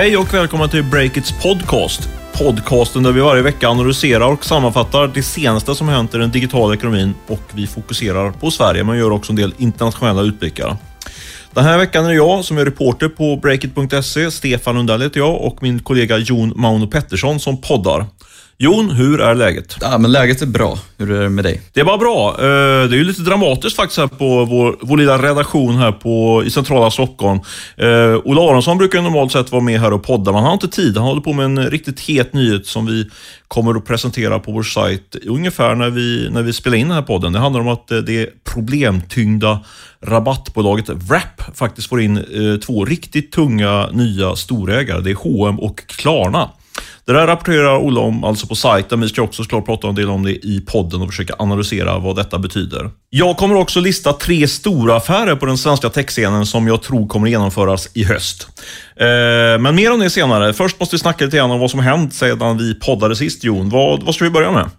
Hej och välkomna till Breakits podcast. Podcasten där vi varje vecka analyserar och sammanfattar det senaste som hänt i den digitala ekonomin och vi fokuserar på Sverige men gör också en del internationella utblickar. Den här veckan är det jag som är reporter på Breakit.se. Stefan Lundell heter jag och min kollega Jon Mauno Pettersson som poddar. Jon, hur är läget? Ja, men läget är bra. Hur är det med dig? Det är bara bra. Eh, Det är ju lite dramatiskt faktiskt här på vår, vår lilla redaktion här på, i centrala Stockholm. Eh, Ola Aronsson brukar ju normalt sett vara med här och podda, men han har inte tid. Han håller på med en riktigt het nyhet som vi kommer att presentera på vår sajt ungefär när vi, när vi spelar in den här podden. Det handlar om att eh, det problemtyngda rabattbolaget Wrap faktiskt får in två riktigt tunga nya storägare. Det är H&M och Klarna. Det där rapporterar Ola om alltså på sajten. Vi ska också såklart prata en del om det i podden och försöka analysera vad detta betyder. Jag kommer också lista tre stora affärer på den svenska techscenen som jag tror kommer genomföras i höst. Eh, men mer om det senare. Först måste vi snacka lite grann om vad som hänt sedan vi poddade sist, Jon. Vad, vad ska vi börja med?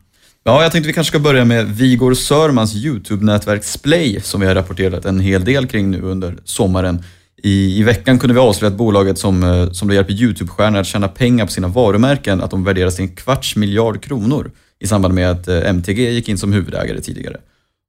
Ja, jag tänkte vi kanske ska börja med Vigor Sörmans YouTube-nätverk Splay som vi har rapporterat en hel del kring nu under sommaren. I, I veckan kunde vi avslöja att bolaget som, eh, som då hjälper YouTube-stjärnor att tjäna pengar på sina varumärken, att de värderas till en kvarts miljard kronor i samband med att eh, MTG gick in som huvudägare tidigare.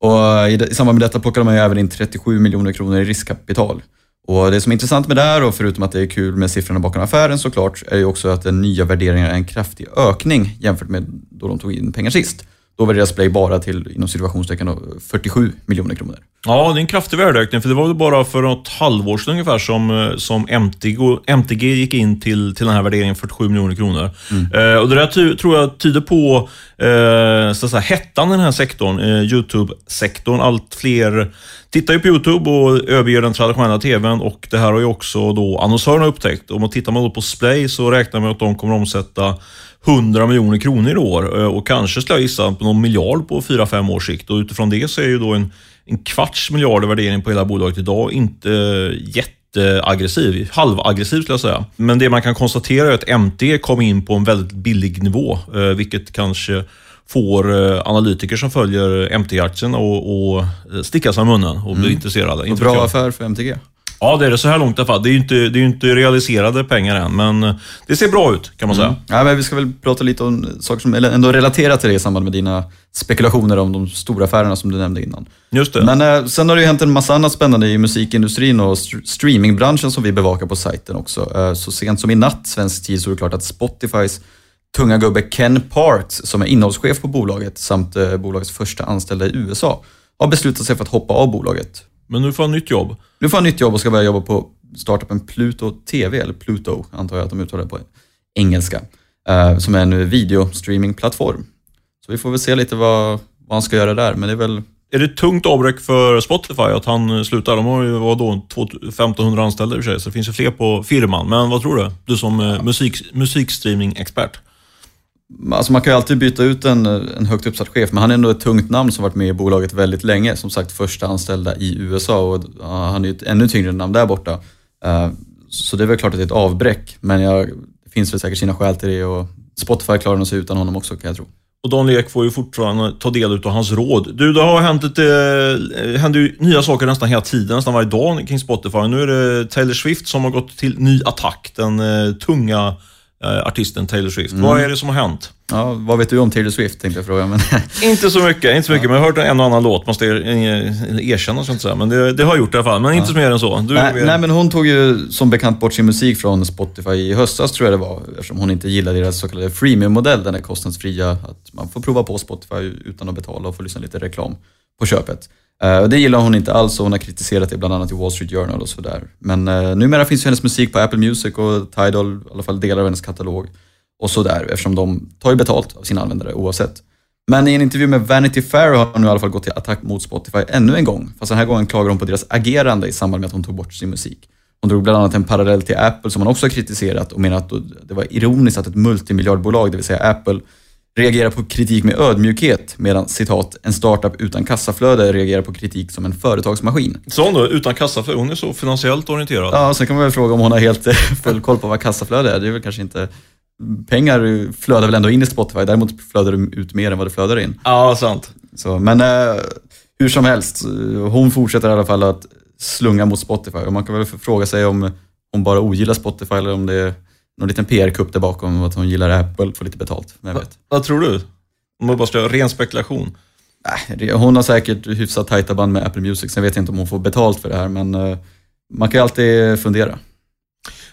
Och eh, i, i samband med detta plockade man ju även in 37 miljoner kronor i riskkapital. Och det som är intressant med det här, och förutom att det är kul med siffrorna bakom affären såklart, är ju också att den nya värderingen är en kraftig ökning jämfört med då de tog in pengar sist. Då värderas Play bara till, inom situationstecken, då, 47 miljoner kronor. Ja, det är en kraftig värdeökning, för det var väl bara för något halvår sedan ungefär som, eh, som MTG, MTG gick in till, till den här värderingen 47 miljoner kronor. Eh, och det där ty, tror jag tyder på eh, så att säga, hettan i den här sektorn, eh, YouTube-sektorn. Allt fler tittar ju på YouTube och överger den traditionella TVn och det här har ju också då annonsörerna upptäckt. Om man tittar man då på Splay så räknar man att de kommer omsätta 100 miljoner kronor i år eh, och kanske skulle jag gissa på någon miljard på 4-5 års sikt. Och utifrån det så är ju då en, en kvarts miljard i värdering på hela bolaget idag inte jätteaggressiv, halvaggressiv skulle jag säga. Men det man kan konstatera är att MT kom in på en väldigt billig nivå, eh, vilket kanske får eh, analytiker som följer MT-aktien och, och sticka sig i munnen och bli intresserade. Och bra affär för MTG. Ja, det är det så här långt i alla fall. Det är ju inte, det är inte realiserade pengar än, men eh, det ser bra ut kan man säga. Ja, men vi ska väl prata lite om saker som eller ändå relaterar till det i samband med dina spekulationer om de stora affärerna som du nämnde innan. Just det. Men eh, sen har det ju hänt en massa annat spännande i musikindustrin och st- streamingbranschen som vi bevakar på sajten också. Eh, så sent som i natt, svensk tid, så är det klart att Spotifys tunga gubbe Ken Parks, som är innehållschef på bolaget samt eh, bolagets första anställda i USA, har beslutat sig för att hoppa av bolaget. Men nu får han nytt jobb. Nu får han nytt jobb och ska börja jobba på startupen Pluto TV, eller Pluto antar jag att de uttalar det på engelska, eh, som är en videostreamingplattform. Så vi får väl se lite vad, vad han ska göra där, men det är väl Är det ett tungt avbräck för Spotify att han eh, slutar? De har ju vadå, 1500 anställda i och för sig, så det finns ju fler på firman. Men vad tror du? Du som eh, musik, musikstreaming-expert. Alltså man kan ju alltid byta ut en, en högt uppsatt chef, men han är ändå ett tungt namn som varit med i bolaget väldigt länge. Som sagt första anställda i USA och han är ju ett ännu tyngre namn där borta. Eh, så det är väl klart att det är ett avbräck, men jag, det finns väl säkert sina skäl till det och Spotify klarar nog sig utan honom också kan jag tro. Och Dan Lek får ju fortfarande ta del av hans råd. Du, det har hänt lite, eh, händer ju nya saker nästan hela tiden, nästan varje dag kring Spotify. Nu är det Taylor Swift som har gått till ny attack. Den eh, tunga artisten Taylor Swift. Vad är det som har hänt? Ja, vad vet du om Taylor Swift tänkte jag fråga, men Inte så mycket, inte så mycket. Men jag har hört en och annan låt, måste jag eh, erkänna. Så inte säga. Men det, det har jag gjort i alla fall. Men inte så mer än så. Du, nej, är- nej, men hon tog ju som bekant bort sin musik från Spotify i höstas tror jag det var, eftersom hon inte gillade deras så kallade freemium-modell, den är kostnadsfria, att man får prova på Spotify utan att betala och få lyssna lite reklam på köpet. Uh, det gillar hon inte alls och hon har kritiserat det bland annat i Wall Street Journal och sådär. Men uh, numera finns ju hennes musik på Apple Music och Tidal, i alla fall delar av hennes katalog och sådär, eftersom de tar ju betalt av sina användare oavsett. Men i en intervju med Vanity Fair har hon nu i alla fall gått till attack mot Spotify ännu en gång. Fast den här gången klagar hon på deras agerande i samband med att hon tog bort sin musik. Hon drog bland annat en parallell till Apple som hon också har kritiserat och menar att det var ironiskt att ett multimiljardbolag, det vill säga Apple, reagerar på kritik med ödmjukhet medan citat, en startup utan kassaflöde reagerar på kritik som en företagsmaskin. Så hon då, utan kassa, för hon är så finansiellt orienterad. Ja, sen kan man väl fråga om hon har helt eh, full koll på vad kassaflöde är. Det är väl kanske inte... Pengar flödar väl ändå in i Spotify, däremot flödar det ut mer än vad det flödar in. Ja, sant. Så, men eh, hur som helst, hon fortsätter i alla fall att slunga mot Spotify och man kan väl fråga sig om hon bara ogillar Spotify eller om det någon liten PR-kupp där bakom, att hon gillar Apple, får lite betalt. Vem vet. Vad tror du? Om man bara ska ren spekulation. Nej, hon har säkert hyfsat tajta band med Apple Music, sen vet jag inte om hon får betalt för det här, men eh, man kan ju alltid fundera.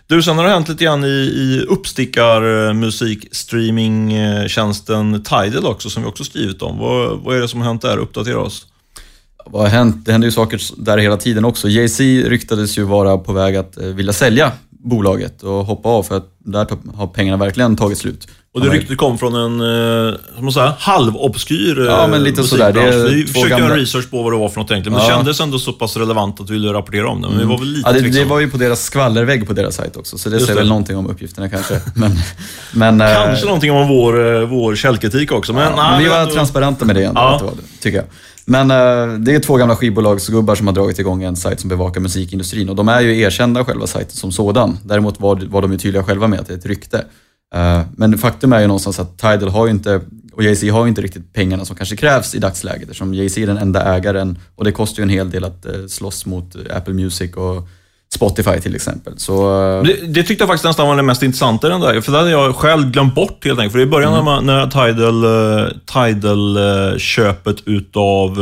Du, sen har det hänt lite grann i, i uppstickarmusikstreamingtjänsten Tidal också, som vi också skrivit om. Vad, vad är det som har hänt där? Uppdatera oss. Vad har hänt? Det händer ju saker där hela tiden också. Jay-Z ryktades ju vara på väg att eh, vilja sälja bolaget och hoppa av för att där har pengarna verkligen tagit slut. Och det ryktet kom från en, eh, man säga, halvobskyr Ja, men lite sådär. Det är vi försökte gamla- göra research på vad det var för något egentligen, men Ja. det kändes ändå så pass relevant att vi ville rapportera om det. Men vi var väl lite Ja, det, det var ju på deras skvallervägg på deras sajt också, så det Just säger det. väl någonting om uppgifterna kanske. Men, men, eh, Kanske någonting om vår, eh, vår källkritik också. Men, Ja, nej, men vi var ändå- transparenta med det ändå, Ja. det var det, tycker jag. Men eh, det är två gamla skivbolagsgubbar som har dragit igång en sajt som bevakar musikindustrin och de är ju erkända själva sajten som sådan. Däremot var, var de ju tydliga själva med att det är ett rykte. Eh, men faktum är ju någonstans att Tidal har ju inte, och Jay-Z har ju inte riktigt pengarna som kanske krävs i dagsläget eftersom Jay-Z är den enda ägaren och det kostar ju en hel del att eh, slåss mot eh, Apple Music och Spotify till exempel. Så, eh, Det, det tyckte jag faktiskt nästan var det mest intressanta i den där. För det hade jag själv glömt bort helt enkelt. För i början Mm. när, man, när Tidal, eh, Tidal eh, utav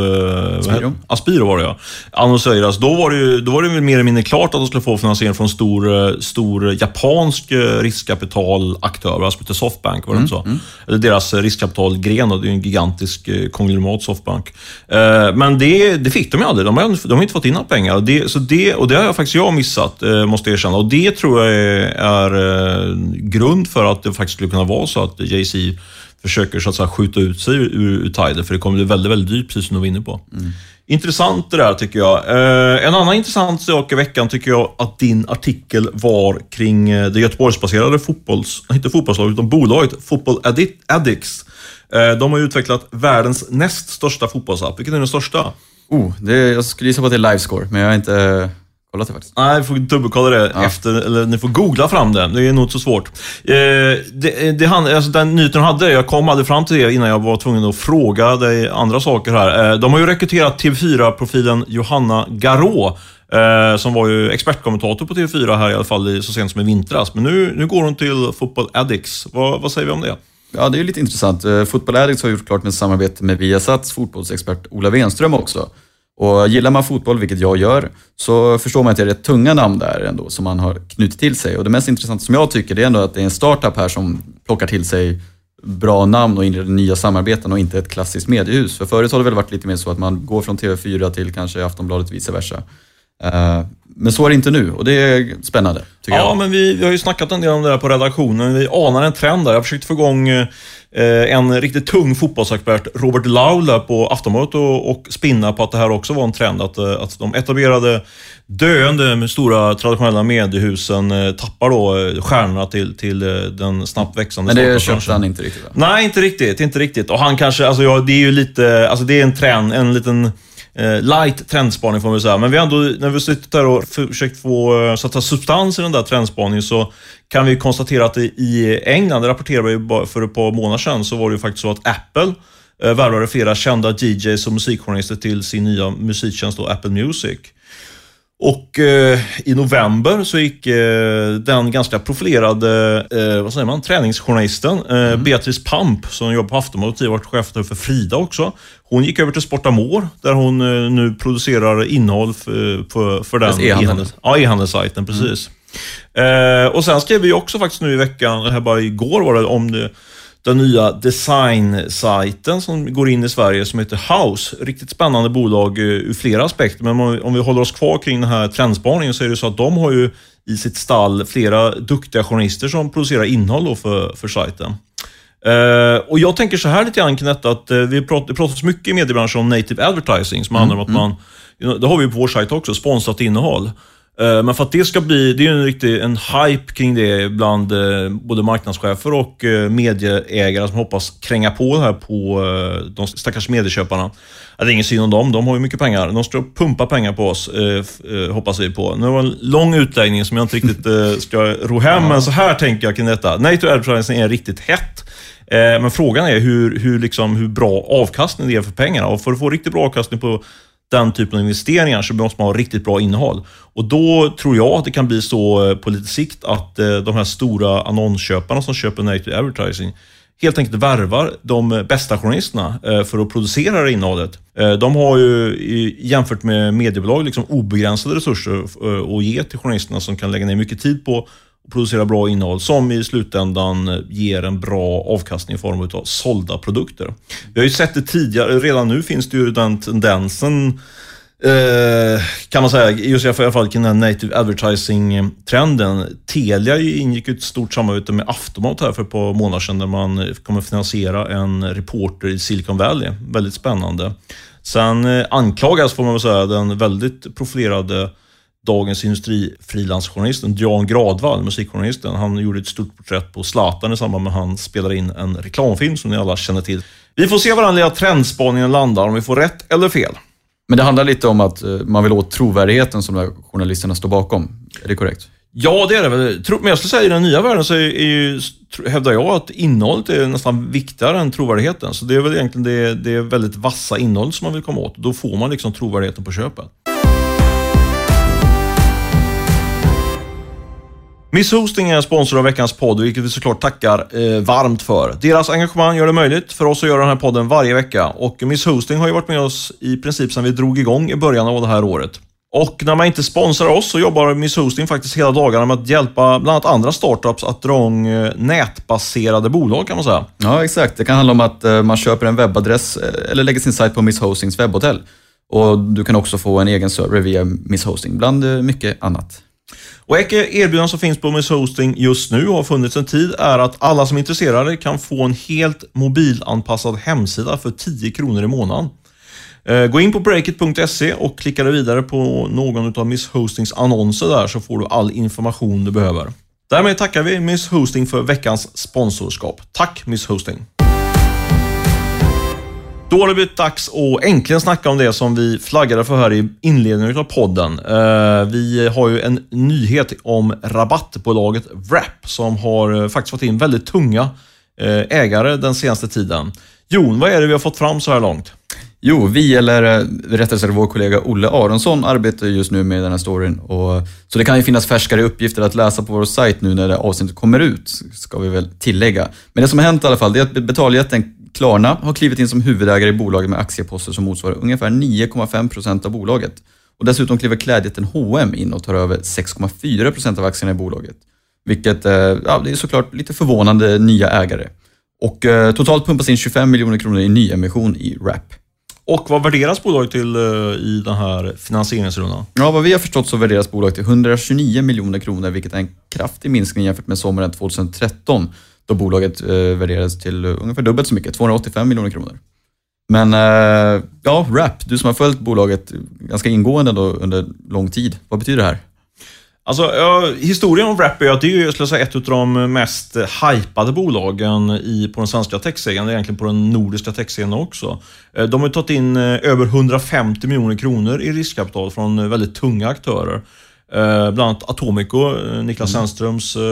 heter- Aspiro var det ja. annonserades, då var det ju då var det mer eller mindre klart att de skulle få finansiering från stor, stor japansk riskkapital-aktör, alltså heter Softbank, var det inte så? Eller deras riskkapitalgren, det är ju en gigantisk konglomerat Softbank. Men det, det fick de ju aldrig. De har, de har inte fått in några pengar. Det, så det, och det har jag faktiskt jag missat, eh, måste jag erkänna. Och det tror jag är, är eh, grund för att det faktiskt skulle kunna vara så att Jay-Z försöker så att säga, skjuta ut sig ur, ur Tidal, för det kommer bli väldigt, väldigt dyrt, precis som du var inne på. Intressant det där tycker jag. Eh, en annan intressant sak i veckan tycker jag att din artikel var kring det Göteborgsbaserade fotbolls, inte fotbollslaget, utan bolaget Football Addi- Addicts. De har utvecklat världens näst största fotbollsapp. Vilken är den största? oh, det, jag skulle gissa på att det är livescore, men jag har inte kollat det faktiskt. Nej, vi får dubbelkolla det efter, eller ni får googla fram det. Det är nog inte så svårt. Eh, det, det, han- alltså, den nyheten de hade, jag kom aldrig fram till det innan jag var tvungen att fråga dig andra saker här. Eh, de har ju rekryterat TV4-profilen Johanna Garå, eh, som var ju expertkommentator på TV4 här i alla fall i, så sent som i vintras. Men nu, nu går hon till Football Addicts. Vad, vad säger vi om det? Ja, det är ju lite intressant. Eh, Football Addicts har gjort klart med samarbete med Viasats fotbollsexpert Ola Wenström också. Och gillar man fotboll, vilket jag gör, så förstår man att det är rätt tunga namn där ändå som man har knutit till sig. Och det mest intressanta som jag tycker, det är ändå att det är en startup här som plockar till sig bra namn och inreder nya samarbeten och inte ett klassiskt mediehus. För förut har det väl varit lite mer så att man går från TV4 till kanske Aftonbladet och vice versa. Eh, Men så är det inte nu och det är spännande, Ja, jag. men vi, vi har ju snackat en del om det här på redaktionen. Vi anar en trend där. Jag har försökt få igång eh, en riktigt tung fotbollsexpert, Robert Laula, på Aftonbladet och, och spinna på att det här också var en trend. Att, eh, att de etablerade, döende, stora traditionella mediehusen eh, tappar då stjärnorna till, till den snabbt växande Men det köpte han inte riktigt va? Nej, inte riktigt. Inte riktigt. Och han kanske, alltså ja, det är ju lite, alltså det är en trend, en liten Eh, light trendspaning får man väl säga. Men vi har ändå, när vi suttit där och försökt få eh, så att substans i den där trendspaningen så kan vi konstatera att i England, det rapporterade vi för ett par månader sedan, så var det ju faktiskt så att Apple eh, värvade flera kända DJs och musikjournalister till sin nya musiktjänst då, Apple Music. Och eh, i november så gick eh, den ganska profilerade eh, vad säger man, träningsjournalisten eh, Beatrice Pamp, som jobbar på Aftonbladet och tidigare varit chef för Frida också. Hon gick över till Sportamore, där hon nu producerar innehåll för, för, för den e-handel. e-handels- Ja, e-handelssajten, precis. Eh, och sen skrev vi också faktiskt nu i veckan, här bara igår var det, om det, den nya designsajten som går in i Sverige som heter House. Riktigt spännande bolag eh, ur flera aspekter, men om vi, håller oss kvar kring den här trendspaningen så är det så att de har ju i sitt stall flera duktiga journalister som producerar innehåll för, för sajten. Eh, och jag tänker så här lite grann kring detta att eh, vi pratar, det pratas mycket i mediebranschen om native advertising, som handlar om att man, det har vi på vår sajt också, sponsrat innehåll. Eh, Men för att det ska bli, det är ju en riktig en hype kring det bland eh, både marknadschefer och eh, medieägare som hoppas kränga på det här på de stackars medieköparna. Det är ingen synd om dem, de har ju mycket pengar. De ska pumpa pengar på oss, hoppas vi på. Nu var det en lång utläggning som jag inte riktigt ska ro hem, men så här tänker jag kring detta. Native advertising är riktigt hett. Men frågan är hur, hur, liksom, hur bra avkastning det är för pengarna. Och för att få riktigt bra avkastning på den typen av investeringar så måste man ha riktigt bra innehåll. Och då tror jag att det kan bli så eh, på lite sikt att eh, de här stora annonsköparna som köper native advertising helt enkelt värvar de bästa journalisterna eh, för att producera det innehållet. De har ju jämfört med mediebolag liksom obegränsade resurser att ge till journalisterna som kan lägga ner mycket tid på producera bra innehåll som i slutändan eh, ger en bra avkastning i form av sålda produkter. Vi har ju sett det tidigare, redan nu finns det ju den tendensen Eh, kan man säga, just i alla fall kring den här native advertising-trenden. Telia ingick ett stort samarbete med Aftonbladet här för ett par månader sedan där man eh, kommer finansiera en reporter i Silicon Valley. Väldigt spännande. Sen eh, anklagas, får man väl säga, den väldigt profilerade Dagens Industri frilansjournalisten Jan Gradvall, musikjournalisten. Han gjorde ett stort porträtt på Zlatan i samband med att han spelade in en reklamfilm som ni alla känner till. Vi får se var den lilla trendspaningen landar, om vi får rätt eller fel. Men det handlar lite om att eh, man vill åt trovärdigheten som de journalisterna står bakom. Är det korrekt? Ja, det är det väl. Men jag skulle säga i den nya världen så är ju, hävdar jag att innehållet är nästan viktigare än trovärdigheten. Så det är väl egentligen det, det väldigt vassa innehåll som man vill komma åt. Då får man liksom trovärdigheten på köpet. Miss Hosting är sponsor av veckans podd, vilket vi såklart tackar eh, varmt för. Deras engagemang gör det möjligt för oss att göra den här podden varje vecka och Miss Hosting har ju varit med oss i princip sedan vi drog igång i början av det här året. Och när man inte sponsrar oss så jobbar Miss Hosting faktiskt hela dagarna med att hjälpa bland annat andra startups att dra igång eh, nätbaserade bolag kan man säga. Ja, exakt. Det kan handla om att eh, man köper en webbadress eh, eller lägger sin sajt på Miss Hostings webbhotell. Och du kan också få en egen server via Miss Hosting, bland mycket annat. Och ett erbjudande som finns på Miss Hosting just nu och har funnits en tid är att alla som är intresserade kan få en helt mobilanpassad hemsida för 10 kronor i månaden. Eh, gå in på breakit.se och klicka dig vidare på någon av Miss Hostings annonser där så får du all information du behöver. Därmed tackar vi Miss Hosting för veckans sponsorskap. Tack Miss Hosting! Då har det blivit dags att äntligen snacka om det som vi flaggade för här i inledningen av podden. Eh, vi har ju en nyhet om rabattbolaget Wrap som har eh, faktiskt fått in väldigt tunga eh, ägare den senaste tiden. Jon, vad är det vi har fått fram så här långt? Jo, vi, eller rättare sagt vår kollega Olle Aronsson, arbetar just nu med den här storyn. Och, så det kan ju finnas färskare uppgifter att läsa på vår sajt nu när det avsnittet kommer ut, ska vi väl tillägga. Men det som har hänt i alla fall, det är att betaljätten Klarna har klivit in som huvudägare i bolaget med aktieposter som motsvarar ungefär 9,5 procent av bolaget. Och dessutom kliver klädjätten H&M in och tar över 6,4 procent av aktierna i bolaget. Vilket eh, ja, det är såklart lite förvånande nya ägare. Och eh, totalt pumpas in 25 miljoner kronor i nyemission i Wrap. Och vad värderas bolaget till eh, i den här finansieringsrundan? Ja, vad vi har förstått så värderas bolaget till 129 miljoner kronor, vilket är en kraftig minskning jämfört med sommaren 2013 då bolaget eh, värderades till eh, ungefär dubbelt så mycket, 285 miljoner kronor. Men eh, ja, Wrap, du som har följt bolaget ganska ingående då under lång tid, vad betyder det här? Alltså, ja, historien om Wrap är att det är jag skulle säga, ett av de mest hypade bolagen i, på den svenska techscenen, egentligen på den nordiska techscenen också. Eh, de har tagit in eh, över 150 miljoner kronor i riskkapital från väldigt tunga aktörer. Eh, bland annat Atomico, eh, Niklas mm. Sennströms eh,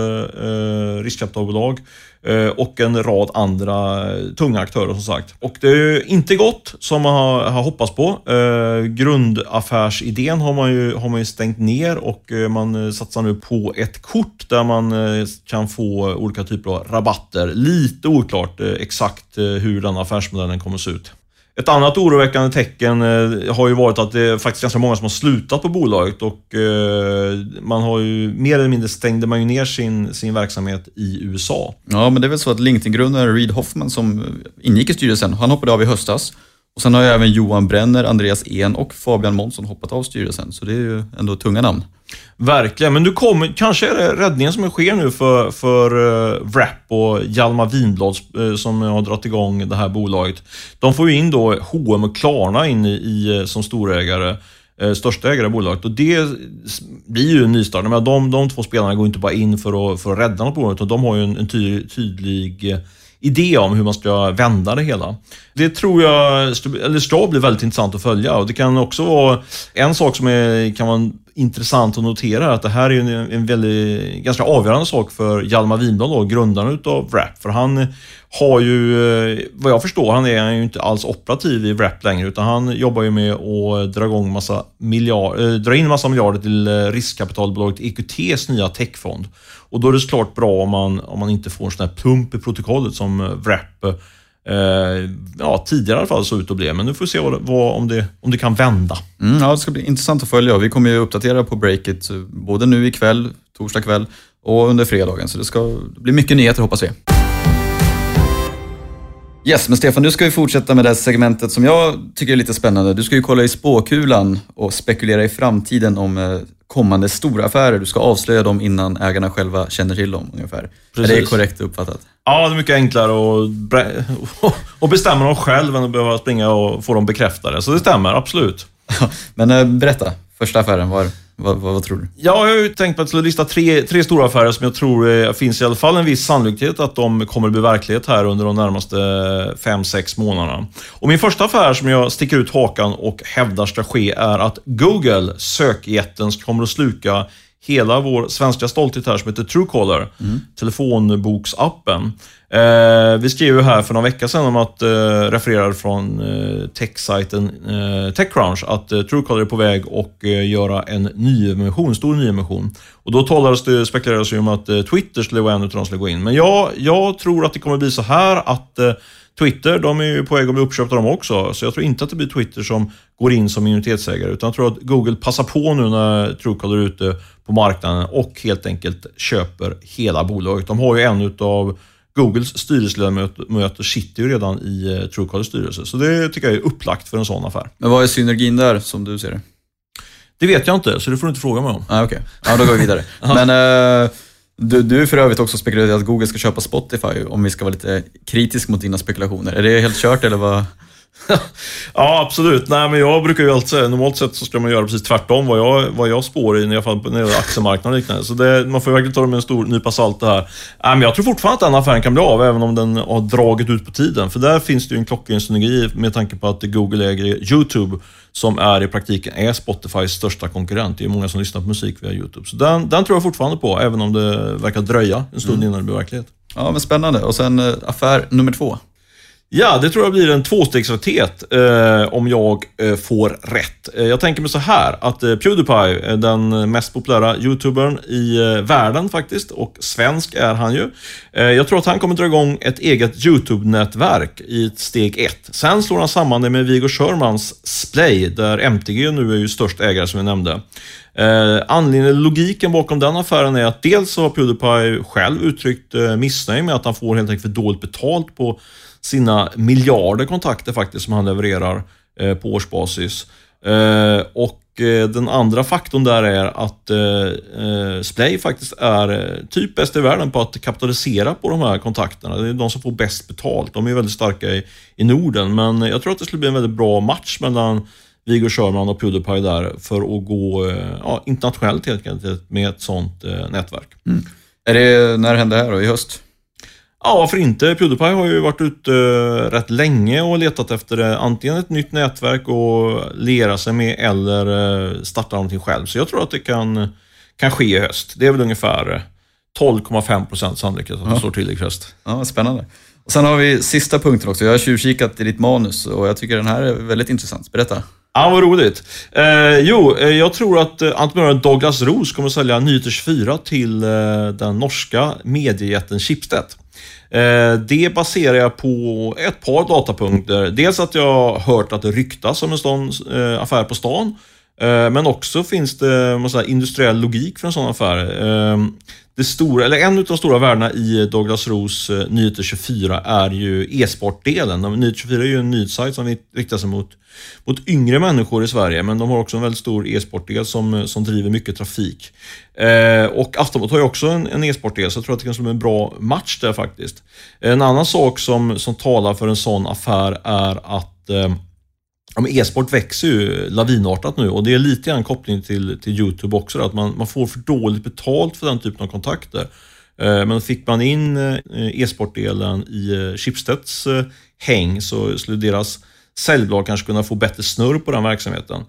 eh, riskkapitalbolag eh, och en rad andra tunga aktörer som sagt. Och det är inte gått som man har, har hoppats på. Eh, grundaffärsidén har man, ju, har man ju stängt ner och eh, man satsar nu på ett kort där man kan få olika typer av rabatter. Lite oklart exakt hur den affärsmodellen kommer att se ut. Ett annat oroväckande tecken eh, har ju varit att det är faktiskt ganska många som har slutat på bolaget och eh, man har ju mer eller mindre stängde man ju ner sin, sin verksamhet i USA. Ja, men det är väl så att LinkedIn-grundaren Reid Hoffman som eh, ingick i styrelsen, han hoppade av i höstas. Och sen har ju även Johan Brenner, Andreas En och Fabian Månsson hoppat av styrelsen, så det är ju ändå tunga namn. Verkligen, men du kommer, kanske är det räddningen som sker nu för, för uh, Wrap och Hjalmar Winblad uh, eh, som har dragit igång det här bolaget. De får ju in då H&M och Klarna in i, i eh, som storägare, uh, största ägare i bolaget och det blir ju en nystart. Men de, de två spelarna går inte bara in för att, för att rädda något bolag, utan de har ju en, en tydlig, tydlig idé om hur man ska vända det hela. Det tror jag eller ska bli väldigt intressant att följa och det kan också vara en sak som är, kan vara intressant att notera att det här är en, en väldigt, ganska avgörande sak för Hjalmar Winblad, då, grundaren utav Wrap. För han har ju, eh, vad jag förstår, han är ju inte alls operativ i Wrap längre, utan han jobbar ju med att dra, igång massa miljard, äh, eh, dra in massa miljarder till eh, riskkapitalbolaget EQTs nya techfond. Och då är det såklart bra om man, om man inte får en sån här plump i protokollet som eh, Wrap eh, ja, tidigare i alla fall såg ut att bli. Men nu får vi se vad, vad, om, det, om det kan vända. Mm, ja, det ska bli intressant att följa. Vi kommer ju uppdatera på Breakit eh, både nu ikväll, torsdag kväll och under fredagen. Så det ska bli mycket nyheter hoppas vi. Yes, men Stefan, nu ska vi fortsätta med det här segmentet som jag tycker är lite spännande. Du ska ju kolla i spåkulan och spekulera i framtiden om eh, kommande stora affärer. Du ska avslöja dem innan ägarna själva känner till dem ungefär. Precis. Är det korrekt uppfattat? Ja, det är mycket enklare att bestämma dem själv än att behöva springa och få dem bekräftade. Så det stämmer, absolut. Men eh, berätta, första affären, var, vad, vad, vad, tror du? Ja, jag har ju tänkt på att lista tre, tre stora affärer som jag tror eh, finns i alla fall en viss sannolikhet att de kommer att bli verklighet här under de närmaste fem sex månaderna. Och min första affär som jag sticker ut hakan och hävdar ska ske är att Google, sökjätten, kommer att sluka hela vår svenska stolthet här som heter Truecaller, mm. telefonboksappen. Eh, vi skrev ju här för några veckor sedan om att, eh, refererade från eh, techsajten eh, Techcrunch, att eh, Truecaller är på väg att eh, göra en nyemission, stor nyemission. Och då talades det, spekulerades ju om att eh, Twitter skulle vara en av de som skulle gå in. Men jag, jag tror att det kommer bli så här att eh, Twitter, de är ju på väg att bli uppköpta de också, så jag tror inte att det blir Twitter som går in som minoritetsägare, utan jag tror att Google passar på nu när Truecaller är ute på marknaden och helt enkelt köper hela bolaget. De har ju en utav Googles styrelseledamöter sitter ju redan i eh, Truecallers styrelse, så det tycker jag är upplagt för en sån affär. Men vad är synergin där, som du ser det? Det vet jag inte, så det får du inte fråga mig om. Ah, Okej, okay. ja, då går vi vidare. Men uh, du, du för övrigt också spekulerat att Google ska köpa Spotify, om vi ska vara lite kritisk mot dina spekulationer. Är det helt kört eller vad? ja, absolut. Nej, men jag brukar ju alltid säga, normalt sett så ska man göra precis tvärtom vad jag, vad jag spår i, i alla fall när det gäller aktiemarknaden och liknande. Så det, man får verkligen ta det med en stor nypa salt det här. Nej, men jag tror fortfarande att den affären kan bli av, även om den har dragit ut på tiden. För där finns det ju en klockren synergi med tanke på att Google äger YouTube, som är i praktiken är Spotifys största konkurrent. Det är många som lyssnar på musik via YouTube. Så den, den tror jag fortfarande på, även om det verkar dröja en stund mm. innan det blir verklighet. Ja, men spännande. Och sen eh, affär nummer två. Ja, det tror jag blir en tvåstegsraket eh, om jag eh, får rätt. Eh, jag tänker mig så här att eh, Pewdiepie, den mest populära YouTubern i eh, världen faktiskt, och svensk är han ju. Eh, jag tror att han kommer dra igång ett eget YouTube-nätverk i ett steg ett. Sen slår han samman det med Viggo Shermans Splay, där MTG nu är ju störst ägare som jag nämnde. Eh, anledningen, logiken bakom den affären är att dels har Pewdiepie själv uttryckt eh, missnöje med att han får helt enkelt för dåligt betalt på sina miljarder kontakter faktiskt som han levererar eh, på årsbasis. Eh, och eh, den andra faktorn där är att eh, eh, Splay faktiskt är typ bäst i världen på att kapitalisera på de här kontakterna. Det är de som får bäst betalt. De är väldigt starka i, i Norden, men jag tror att det skulle bli en väldigt bra match mellan Viggo Sherman och Pewdiepie där för att gå ja, internationellt helt enkelt med ett sånt eh, nätverk. Mm. Är det, när hände det här då? I höst? Ja, varför inte? Pewdiepie har ju varit ute uh, rätt länge och letat efter uh, antingen ett nytt nätverk att lera sig med eller starta någonting själv. Så jag tror att det kan, kan ske i höst. Det är väl ungefär 12,5 procent sannolikhet att det står till i höst. Ja, spännande. Och sen har vi sista punkten också. Jag har tjuvkikat i ditt manus och jag tycker den här är väldigt intressant. Berätta. Ja, vad roligt. Eh, jo, eh, jag tror att eh, entreprenören Douglas Roos kommer att sälja Nyheter 24 till eh, den norska mediejätten Schibsted. Eh, det baserar jag på ett par datapunkter. Dels att jag har hört att det ryktas om en sån eh, affär på stan. Men också finns det säga, industriell logik för en sån affär. Det stora, eller en av de stora värdena i eh, Douglas Roos eh, Nyheter 24 är ju e-sportdelen. Nyheter 24 är ju en nyhetssajt som riktar sig mot, mot yngre människor i Sverige, men de har också en väldigt stor e-sportdel som, eh, som driver mycket trafik. Eh, och Aftonbladet har ju också en, en e-sportdel, så jag tror att det kan bli en bra match där faktiskt. En annan sak som, som talar för en sån affär är att eh, E-sport växer ju lavinartat nu och det är lite grann koppling till, till Youtube också, att man, man får för dåligt betalt för den typen av kontakter. Eh, men fick man in eh, e-sportdelen i eh, Schibsteds häng så skulle deras säljbolag kanske kunna få bättre snurr på den verksamheten.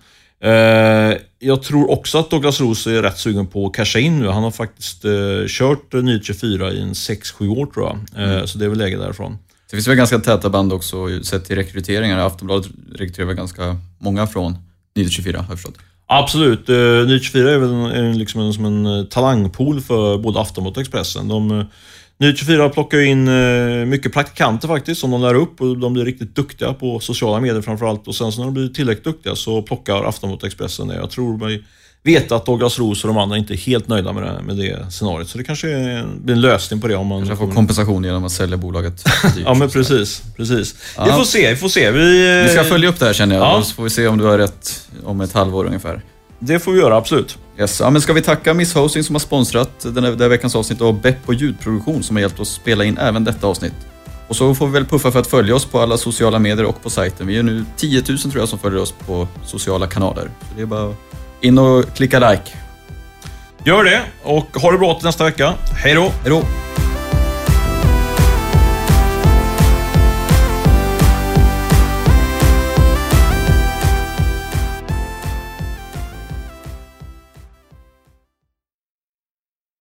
jag tror också att Douglas Roos är rätt sugen på att casha in nu. Han har faktiskt kört Nyhet 24 i en 6-7 år tror jag. Mm. Så det är väl läge därifrån. Det finns väl ganska täta band också sett till rekryteringar. Aftonbladet rekryterar väl ganska många från Nyheter 24 har jag förstått. Absolut. Eh, uh, 24 är väl en, liksom en, som en eh, talangpool för både Aftonbladet och Expressen. De, eh, uh, 24 plockar in uh, mycket praktikanter faktiskt som de lär upp och de blir riktigt duktiga på sociala medier framförallt. Och sen så när de blir tillräckligt duktiga så plockar Aftonbladet och Expressen det. Jag tror mig veta att Douglas Roos och de andra inte är helt nöjda med det, med det scenariot. Så det kanske blir en lösning på det om man... Kanske får kompensation genom att sälja bolaget Ja men precis. precis. Ja. Vi får se, vi får se. Vi, vi ska följa upp det här känner jag. Ja. Så får vi se om du har rätt om ett halvår ungefär. Det får vi göra, absolut. Yes. Ja, men ska vi tacka Miss Hosting som har sponsrat den här, den här veckans avsnitt och Beppo ljudproduktion som har hjälpt oss spela in även detta avsnitt. Och så får vi väl puffa för att följa oss på alla sociala medier och på sajten. Vi är nu 10 000 tror jag som följer oss på sociala kanaler. Så det är bara in och klicka like. Gör det och ha det bra till nästa vecka. Hej då! Hej då!